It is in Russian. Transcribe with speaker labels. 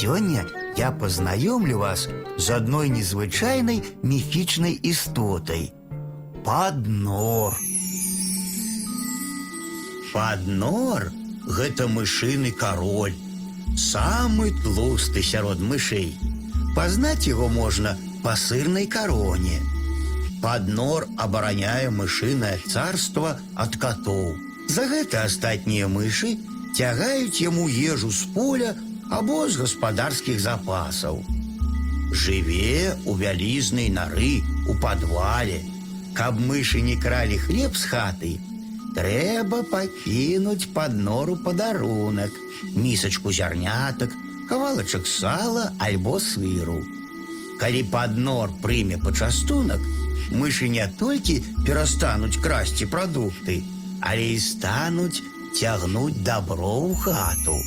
Speaker 1: Сегодня я познакомлю вас з одной незвычайной мифичной истотой. Паднор. Паднор – гэта мышыны король, самый тлусты сярод мышей. Пазнаць его можно по сырной короне. Паднор абараняе мышынае царство от котов. За гэта астатнія мышы цягаюць яму ежу з поля або з гаспадарскіх запасаў. Жыве у вялізнай нары у падвале. Каб мышы не кралі хлеб з хаты, трэба пакінуць пад нору падарунак, місачку зярнятак, кавалачак сала альбо сыру. Калі пад нор прыме пачастунак, мышы не толькі перастануць красці прадукты, але і стануць цягнуць дабро ў хату.